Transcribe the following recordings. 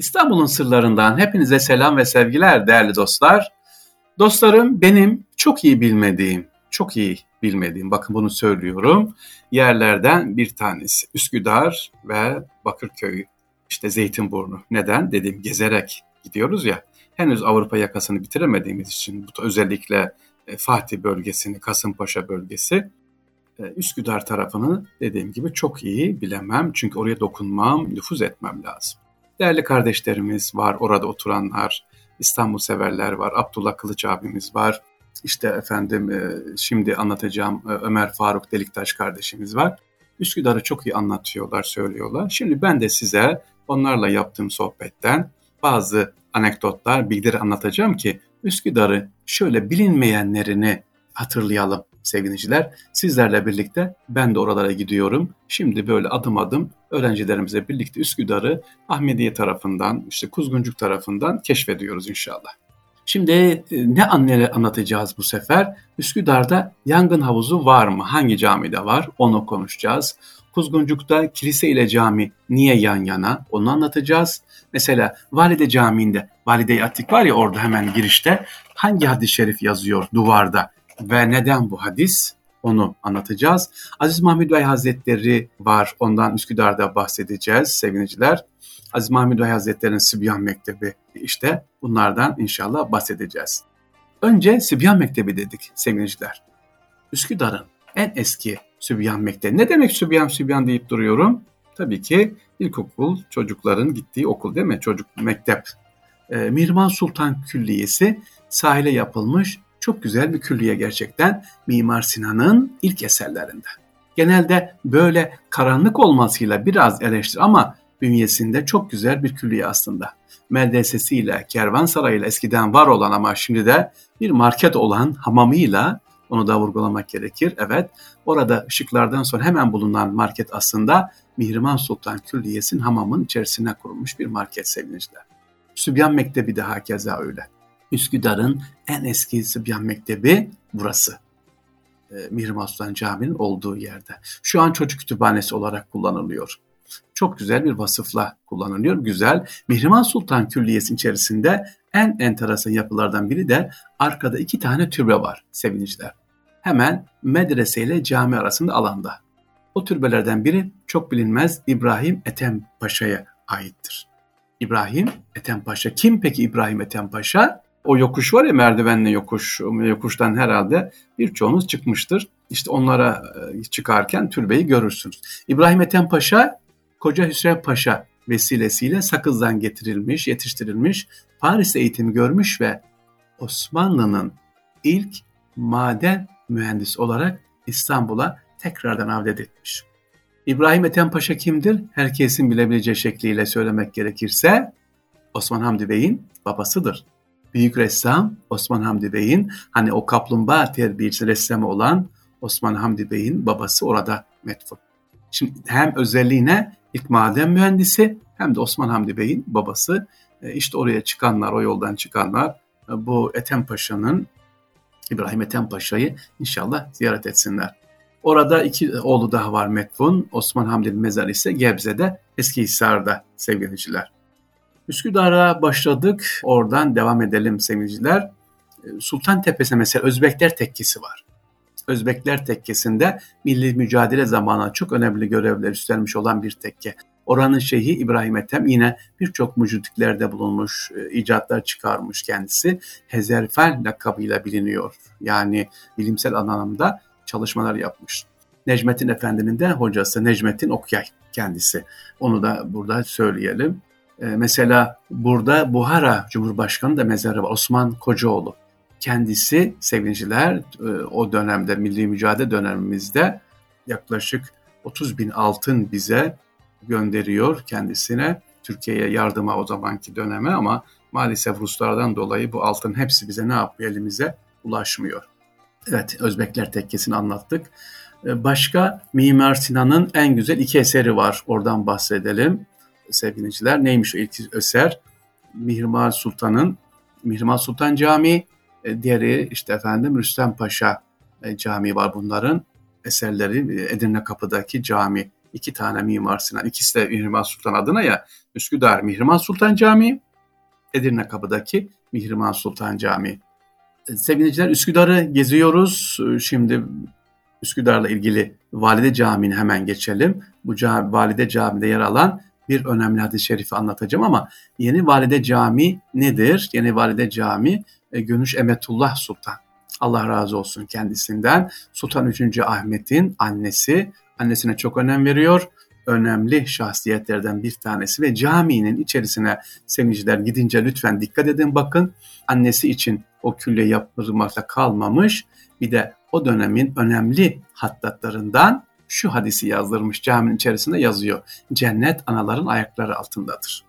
İstanbul'un sırlarından hepinize selam ve sevgiler değerli dostlar. Dostlarım benim çok iyi bilmediğim, çok iyi bilmediğim, bakın bunu söylüyorum, yerlerden bir tanesi. Üsküdar ve Bakırköy, işte Zeytinburnu. Neden? Dedim gezerek gidiyoruz ya. Henüz Avrupa yakasını bitiremediğimiz için bu özellikle e, Fatih bölgesini, Kasımpaşa bölgesi, e, Üsküdar tarafını dediğim gibi çok iyi bilemem. Çünkü oraya dokunmam, nüfuz etmem lazım. Değerli kardeşlerimiz var, orada oturanlar, İstanbul severler var, Abdullah Kılıç abimiz var. İşte efendim e, şimdi anlatacağım e, Ömer Faruk Deliktaş kardeşimiz var. Üsküdar'ı çok iyi anlatıyorlar, söylüyorlar. Şimdi ben de size onlarla yaptığım sohbetten bazı anekdotlar, bilgileri anlatacağım ki Üsküdar'ı şöyle bilinmeyenlerini hatırlayalım sevgiliciler. Sizlerle birlikte ben de oralara gidiyorum. Şimdi böyle adım adım öğrencilerimize birlikte Üsküdar'ı Ahmediye tarafından, işte Kuzguncuk tarafından keşfediyoruz inşallah. Şimdi e, ne anlatacağız bu sefer? Üsküdar'da yangın havuzu var mı? Hangi camide var? Onu konuşacağız. Kuzguncuk'ta kilise ile cami niye yan yana? Onu anlatacağız. Mesela Valide Camii'nde, Valide-i Atik var ya orada hemen girişte hangi hadis-i şerif yazıyor duvarda? Ve neden bu hadis? Onu anlatacağız. Aziz Mahmud Bey Hazretleri var. Ondan Üsküdar'da bahsedeceğiz sevgiliciler. Aziz Mahmud Bey Hazretleri'nin Sübyan Mektebi işte bunlardan inşallah bahsedeceğiz. Önce Sübyan Mektebi dedik sevgiliciler. Üsküdar'ın en eski Sübyan Mektebi. Ne demek Sübyan Sübyan deyip duruyorum? Tabii ki ilkokul çocukların gittiği okul değil mi? Çocuk mektep. Ee, Mirman Sultan Külliyesi sahile yapılmış çok güzel bir külliye gerçekten Mimar Sinan'ın ilk eserlerinden. Genelde böyle karanlık olmasıyla biraz eleştir ama bünyesinde çok güzel bir külliye aslında. Medresesiyle, kervansarayıyla eskiden var olan ama şimdi de bir market olan hamamıyla onu da vurgulamak gerekir. Evet, orada ışıklardan sonra hemen bulunan market aslında Mihrimah Sultan Külliyesi'nin hamamın içerisine kurulmuş bir market sevgiliciler. Sübyan Mektebi de hakeza öyle. Üsküdar'ın en eski Sıbyan Mektebi burası. E, Mihrim Aslan Camii'nin olduğu yerde. Şu an çocuk kütüphanesi olarak kullanılıyor. Çok güzel bir vasıfla kullanılıyor. Güzel. Mihrimah Sultan Külliyesi içerisinde en enteresan yapılardan biri de arkada iki tane türbe var sevinçler. Hemen medrese ile cami arasında alanda. O türbelerden biri çok bilinmez İbrahim Ethem Paşa'ya aittir. İbrahim Ethem Paşa. Kim peki İbrahim Ethem Paşa? O yokuş var ya merdivenli yokuş, yokuştan herhalde birçoğunuz çıkmıştır. İşte onlara e, çıkarken türbeyi görürsünüz. İbrahim Ethem Paşa, Koca Hüsrev Paşa vesilesiyle Sakız'dan getirilmiş, yetiştirilmiş, Paris eğitimi görmüş ve Osmanlı'nın ilk maden mühendisi olarak İstanbul'a tekrardan avdet etmiş. İbrahim Ethem Paşa kimdir? Herkesin bilebileceği şekliyle söylemek gerekirse Osman Hamdi Bey'in babasıdır büyük ressam Osman Hamdi Bey'in hani o kaplumbağa terbiyesi ressamı olan Osman Hamdi Bey'in babası orada metfun. Şimdi hem özelliğine ilk maden mühendisi hem de Osman Hamdi Bey'in babası e, işte oraya çıkanlar, o yoldan çıkanlar e, bu Ethem Paşa'nın İbrahim Ethem Paşa'yı inşallah ziyaret etsinler. Orada iki oğlu daha var metfun. Osman Hamdi'nin mezarı ise Gebze'de, Eskihisar'da sevgiliciler. Üsküdar'a başladık. Oradan devam edelim sevgiliciler. Ee, Sultan Tepesi'ne mesela Özbekler Tekkesi var. Özbekler Tekkesi'nde milli mücadele zamanı çok önemli görevler üstlenmiş olan bir tekke. Oranın şeyhi İbrahim Ethem yine birçok mucidiklerde bulunmuş, e, icatlar çıkarmış kendisi. Hezerfel lakabıyla biliniyor. Yani bilimsel anlamda çalışmalar yapmış. Necmettin Efendi'nin de hocası Necmettin Okyay kendisi. Onu da burada söyleyelim. Ee, mesela burada Buhara Cumhurbaşkanı da mezarı var. Osman Kocaoğlu. Kendisi sevinciler e, o dönemde milli mücadele dönemimizde yaklaşık 30 bin altın bize gönderiyor kendisine. Türkiye'ye yardıma o zamanki döneme ama maalesef Ruslardan dolayı bu altın hepsi bize ne yapıyor elimize ulaşmıyor. Evet Özbekler tekkesini anlattık. Ee, başka Mimar Sinan'ın en güzel iki eseri var. Oradan bahsedelim sevgiliciler. Neymiş o ilk eser? Mihrimah Sultan'ın Mihrimah Sultan Camii, e, diğeri işte efendim Rüstem Paşa e, Camii var bunların eserleri e, Edirne Kapı'daki cami iki tane Mimar Sinan, ikisi de Mihrimah Sultan adına ya Üsküdar Mihrimah Sultan Camii, Edirne Kapı'daki Mihrimah Sultan Camii. Sevgiliciler Üsküdar'ı geziyoruz. Şimdi Üsküdar'la ilgili Valide Camii'ni hemen geçelim. Bu cami, Valide Camii'de yer alan bir önemli hadis-i şerifi anlatacağım ama Yeni Valide Camii nedir? Yeni Valide Camii e, Gönüş Emetullah Sultan. Allah razı olsun kendisinden. Sultan 3. Ahmet'in annesi. Annesine çok önem veriyor. Önemli şahsiyetlerden bir tanesi ve caminin içerisine sevgiliciler gidince lütfen dikkat edin bakın. Annesi için o külle yaptırmakla kalmamış. Bir de o dönemin önemli hattatlarından şu hadisi yazdırmış caminin içerisinde yazıyor. Cennet anaların ayakları altındadır.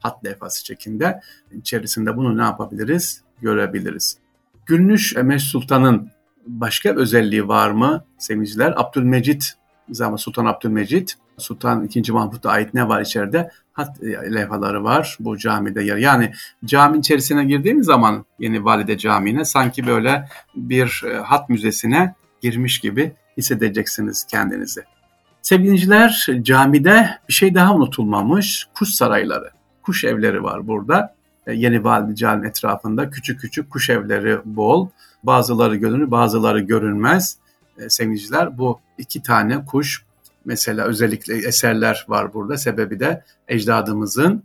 Hat levhası şeklinde içerisinde bunu ne yapabiliriz? Görebiliriz. Gülnüş Emeş Sultan'ın başka özelliği var mı sevgiliciler? Abdülmecit, zaman Sultan Abdülmecit, Sultan II. Mahmut'a ait ne var içeride? Hat levhaları var bu camide yer. Yani cami içerisine girdiğimiz zaman Yeni Valide Camii'ne sanki böyle bir e, hat müzesine girmiş gibi hissedeceksiniz kendinizi. Sevgiliciler camide bir şey daha unutulmamış. Kuş sarayları, kuş evleri var burada. E, Yeni Valide Cami etrafında küçük küçük kuş evleri bol. Bazıları görünür, bazıları görünmez. E, sevgiliciler bu iki tane kuş mesela özellikle eserler var burada. Sebebi de ecdadımızın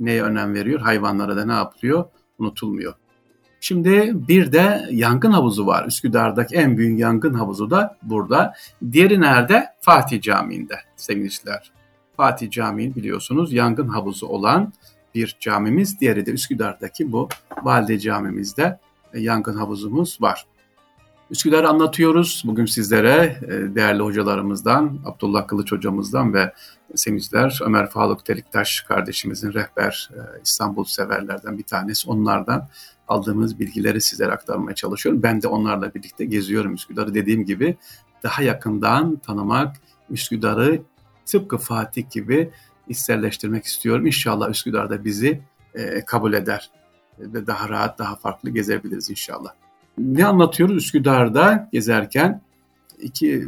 neye önem veriyor? Hayvanlara da ne yapılıyor? Unutulmuyor. Şimdi bir de yangın havuzu var. Üsküdar'daki en büyük yangın havuzu da burada. Diğeri nerede? Fatih Camii'nde sevgiliciler. Fatih Camii biliyorsunuz yangın havuzu olan bir camimiz. Diğeri de Üsküdar'daki bu Valide Camimizde yangın havuzumuz var. Üsküdar'ı anlatıyoruz. Bugün sizlere e, değerli hocalarımızdan, Abdullah Kılıç hocamızdan ve sevgililer Ömer Faruk Deliktaş kardeşimizin rehber e, İstanbul severlerden bir tanesi. Onlardan aldığımız bilgileri sizlere aktarmaya çalışıyorum. Ben de onlarla birlikte geziyorum Üsküdar'ı. Dediğim gibi daha yakından tanımak, Üsküdar'ı tıpkı Fatih gibi isterleştirmek istiyorum. İnşallah Üsküdar'da bizi e, kabul eder ve daha rahat, daha farklı gezebiliriz inşallah. Ne anlatıyoruz Üsküdar'da gezerken? iki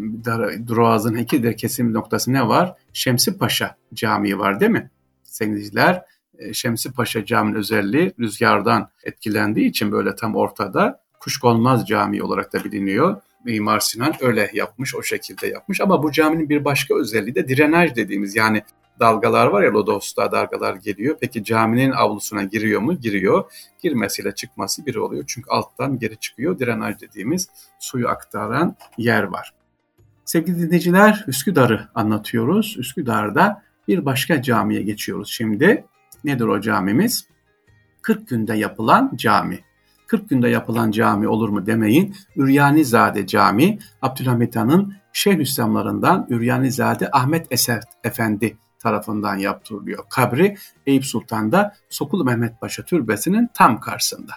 Duraz'ın iki de kesim noktası ne var? Şemsi Paşa Camii var değil mi? Sevgiliciler e, Şemsi Paşa Camii'nin özelliği rüzgardan etkilendiği için böyle tam ortada Kuşkonmaz Camii olarak da biliniyor. Mimar Sinan öyle yapmış, o şekilde yapmış. Ama bu caminin bir başka özelliği de direnaj dediğimiz yani dalgalar var ya Lodos'ta dalgalar geliyor. Peki caminin avlusuna giriyor mu? Giriyor. Girmesiyle çıkması bir oluyor. Çünkü alttan geri çıkıyor. Direnaj dediğimiz suyu aktaran yer var. Sevgili dinleyiciler Üsküdar'ı anlatıyoruz. Üsküdar'da bir başka camiye geçiyoruz şimdi. Nedir o camimiz? 40 günde yapılan cami. 40 günde yapılan cami olur mu demeyin. Üryanizade Cami, Abdülhamit Han'ın Şeyhülislamlarından Üryanizade Ahmet Eser Efendi tarafından yaptırılıyor. Kabri Eyüp Sultan'da Sokulu Mehmet Paşa Türbesi'nin tam karşısında.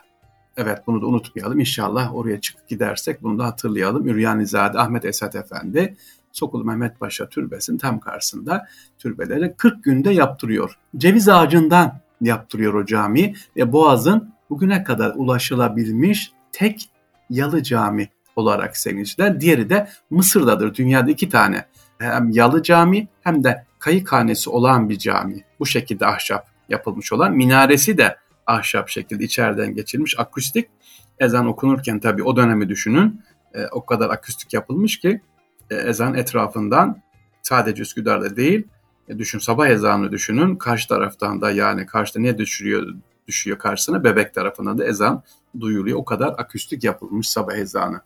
Evet bunu da unutmayalım. İnşallah oraya çıkıp gidersek bunu da hatırlayalım. Üryanizade Ahmet Esat Efendi Sokulu Mehmet Paşa Türbesi'nin tam karşısında türbeleri 40 günde yaptırıyor. Ceviz ağacından yaptırıyor o cami ve Boğaz'ın bugüne kadar ulaşılabilmiş tek yalı cami olarak sevinçler. Diğeri de Mısır'dadır. Dünyada iki tane hem yalı cami hem de kayıkhanesi olan bir cami. Bu şekilde ahşap yapılmış olan. Minaresi de ahşap şekilde içeriden geçilmiş. Akustik ezan okunurken tabii o dönemi düşünün. E, o kadar akustik yapılmış ki e, ezan etrafından sadece Üsküdar'da değil e, düşün sabah ezanını düşünün. Karşı taraftan da yani karşıda ne düşürüyor düşüyor karşısına bebek tarafından da ezan duyuluyor. O kadar akustik yapılmış sabah ezanı.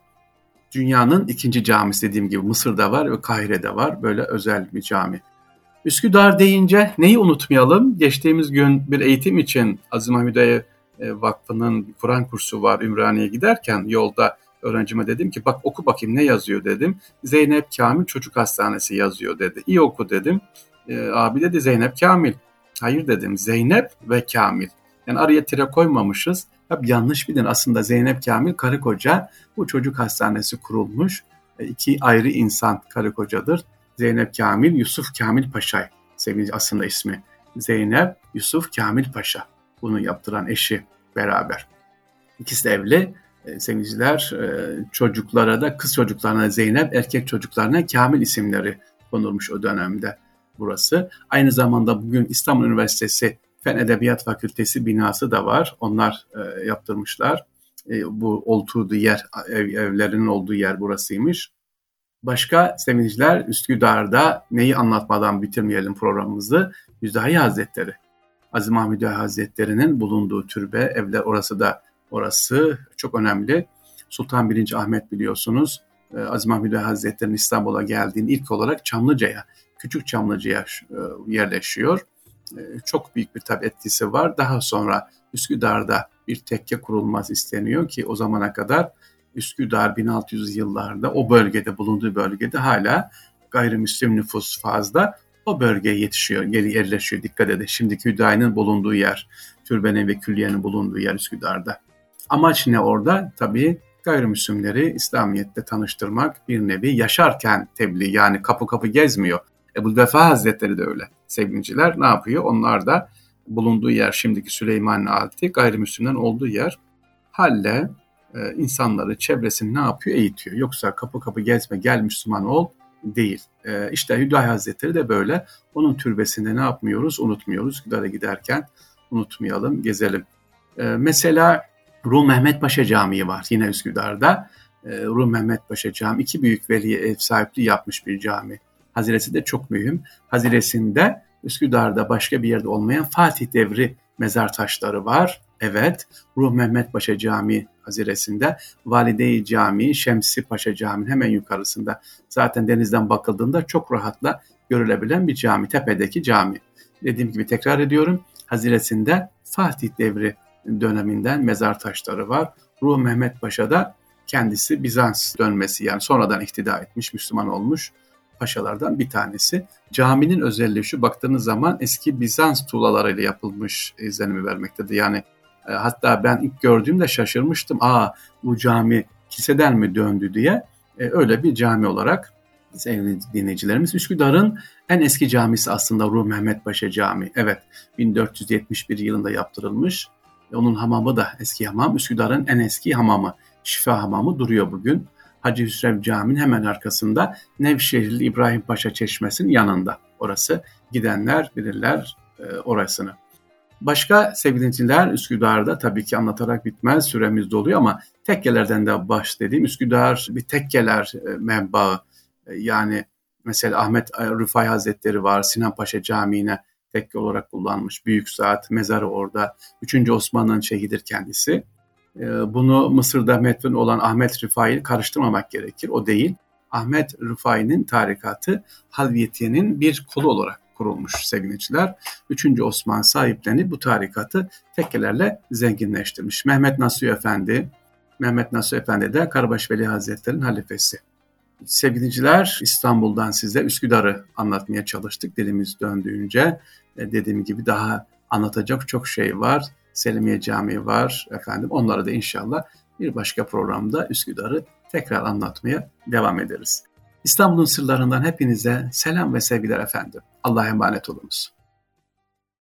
Dünyanın ikinci camisi dediğim gibi Mısır'da var ve Kahire'de var. Böyle özel bir cami. Üsküdar deyince neyi unutmayalım? Geçtiğimiz gün bir eğitim için Aziz Mahmudiye Vakfı'nın Kur'an kursu var Ümraniye'ye giderken yolda öğrencime dedim ki bak oku bakayım ne yazıyor dedim. Zeynep Kamil Çocuk Hastanesi yazıyor dedi. İyi oku dedim. E, abi dedi Zeynep Kamil. Hayır dedim Zeynep ve Kamil. Yani araya tire koymamışız. Hep yanlış bilin. Aslında Zeynep Kamil karı koca bu çocuk hastanesi kurulmuş. E, iki ayrı insan karı kocadır. Zeynep Kamil, Yusuf Kamil Paşa. Sevgili aslında ismi. Zeynep, Yusuf Kamil Paşa. Bunu yaptıran eşi beraber. İkisi de evli. E, sevgiliciler e, çocuklara da kız çocuklarına Zeynep, erkek çocuklarına Kamil isimleri konulmuş o dönemde burası. Aynı zamanda bugün İstanbul Üniversitesi Fen Edebiyat Fakültesi binası da var. Onlar e, yaptırmışlar. Bu olduğu yer, ev, evlerinin olduğu yer burasıymış. Başka sevinçler Üsküdar'da neyi anlatmadan bitirmeyelim programımızı. Hüdayi Hazretleri. Aziz Mahmud Hazretleri'nin bulunduğu türbe, evler orası da orası çok önemli. Sultan 1. Ahmet biliyorsunuz e, Aziz Mahmud Hazretleri'nin İstanbul'a geldiğini ilk olarak Çamlıca'ya, Küçük Çamlıca'ya e, yerleşiyor. E, çok büyük bir tabi etkisi var. Daha sonra Üsküdar'da bir tekke kurulması isteniyor ki o zamana kadar Üsküdar 1600 yıllarda o bölgede bulunduğu bölgede hala gayrimüslim nüfus fazla o bölgeye yetişiyor, geri yerleşiyor. Dikkat edin. Şimdiki Hüdayi'nin bulunduğu yer, türbenin ve külliyenin bulunduğu yer Üsküdar'da. Amaç ne orada? Tabii gayrimüslimleri İslamiyet'te tanıştırmak bir nevi yaşarken tebliğ yani kapı kapı gezmiyor. Ebu Vefa Hazretleri de öyle sevgiliciler ne yapıyor? Onlar da bulunduğu yer şimdiki Süleyman Alti gayrimüslimlerin olduğu yer halle e, insanları çevresini ne yapıyor? Eğitiyor. Yoksa kapı kapı gezme gel Müslüman ol değil. E, işte Hazretleri de böyle. Onun türbesinde ne yapmıyoruz? Unutmuyoruz. Hüdaya giderken unutmayalım, gezelim. E, mesela Rum Mehmet Paşa Camii var yine Üsküdar'da. E, Rum Mehmet Paşa Camii iki büyük veliye ev sahipliği yapmış bir cami. Haziresi de çok mühim. Haziresinde Üsküdar'da başka bir yerde olmayan Fatih devri mezar taşları var. Evet, Ruh Mehmet Paşa Camii haziresinde, Valide-i Camii, Şemsi Paşa Camii'nin hemen yukarısında. Zaten denizden bakıldığında çok rahatla görülebilen bir cami, tepedeki cami. Dediğim gibi tekrar ediyorum, haziresinde Fatih devri döneminden mezar taşları var. Ruh Mehmet Paşa'da kendisi Bizans dönmesi yani sonradan ihtida etmiş, Müslüman olmuş paşalardan bir tanesi. Caminin özelliği şu baktığınız zaman eski Bizans tuğlalarıyla yapılmış izlenimi vermektedir. Yani e, hatta ben ilk gördüğümde şaşırmıştım. Aa bu cami kiliseden mi döndü diye. E, öyle bir cami olarak sevgili dinleyicilerimiz Üsküdar'ın en eski camisi aslında Ruh Mehmet Paşa Camii. Evet 1471 yılında yaptırılmış. Onun hamamı da eski hamam. Üsküdar'ın en eski hamamı. Şifa Hamamı duruyor bugün. Hacı Hüsrev Camii'nin hemen arkasında Nevşehirli İbrahim Paşa Çeşmesi'nin yanında. Orası gidenler bilirler e, orasını. Başka sevgili Üsküdar'da tabii ki anlatarak bitmez süremiz doluyor ama tekkelerden de bahsedeyim. Üsküdar bir tekkeler e, menbaı e, yani mesela Ahmet Rıfai Hazretleri var Sinan Paşa Camii'ne tekke olarak kullanmış. Büyük Saat mezarı orada. Üçüncü Osman'ın şehidir kendisi. Ee, bunu Mısır'da metfun olan Ahmet Rıfai karıştırmamak gerekir. O değil. Ahmet Rıfai'nin tarikatı Halviyetiye'nin bir kolu olarak kurulmuş sevgiliciler. Üçüncü Osman sahiplenip bu tarikatı tekkelerle zenginleştirmiş. Mehmet Nasuh Efendi, Mehmet Nasuh Efendi de Karabaş Veli Hazretleri'nin halifesi. Sevgiliciler İstanbul'dan size Üsküdar'ı anlatmaya çalıştık dilimiz döndüğünce. E, dediğim gibi daha anlatacak çok şey var. Selimiye Camii var efendim. Onları da inşallah bir başka programda Üsküdar'ı tekrar anlatmaya devam ederiz. İstanbul'un sırlarından hepinize selam ve sevgiler efendim. Allah'a emanet olunuz.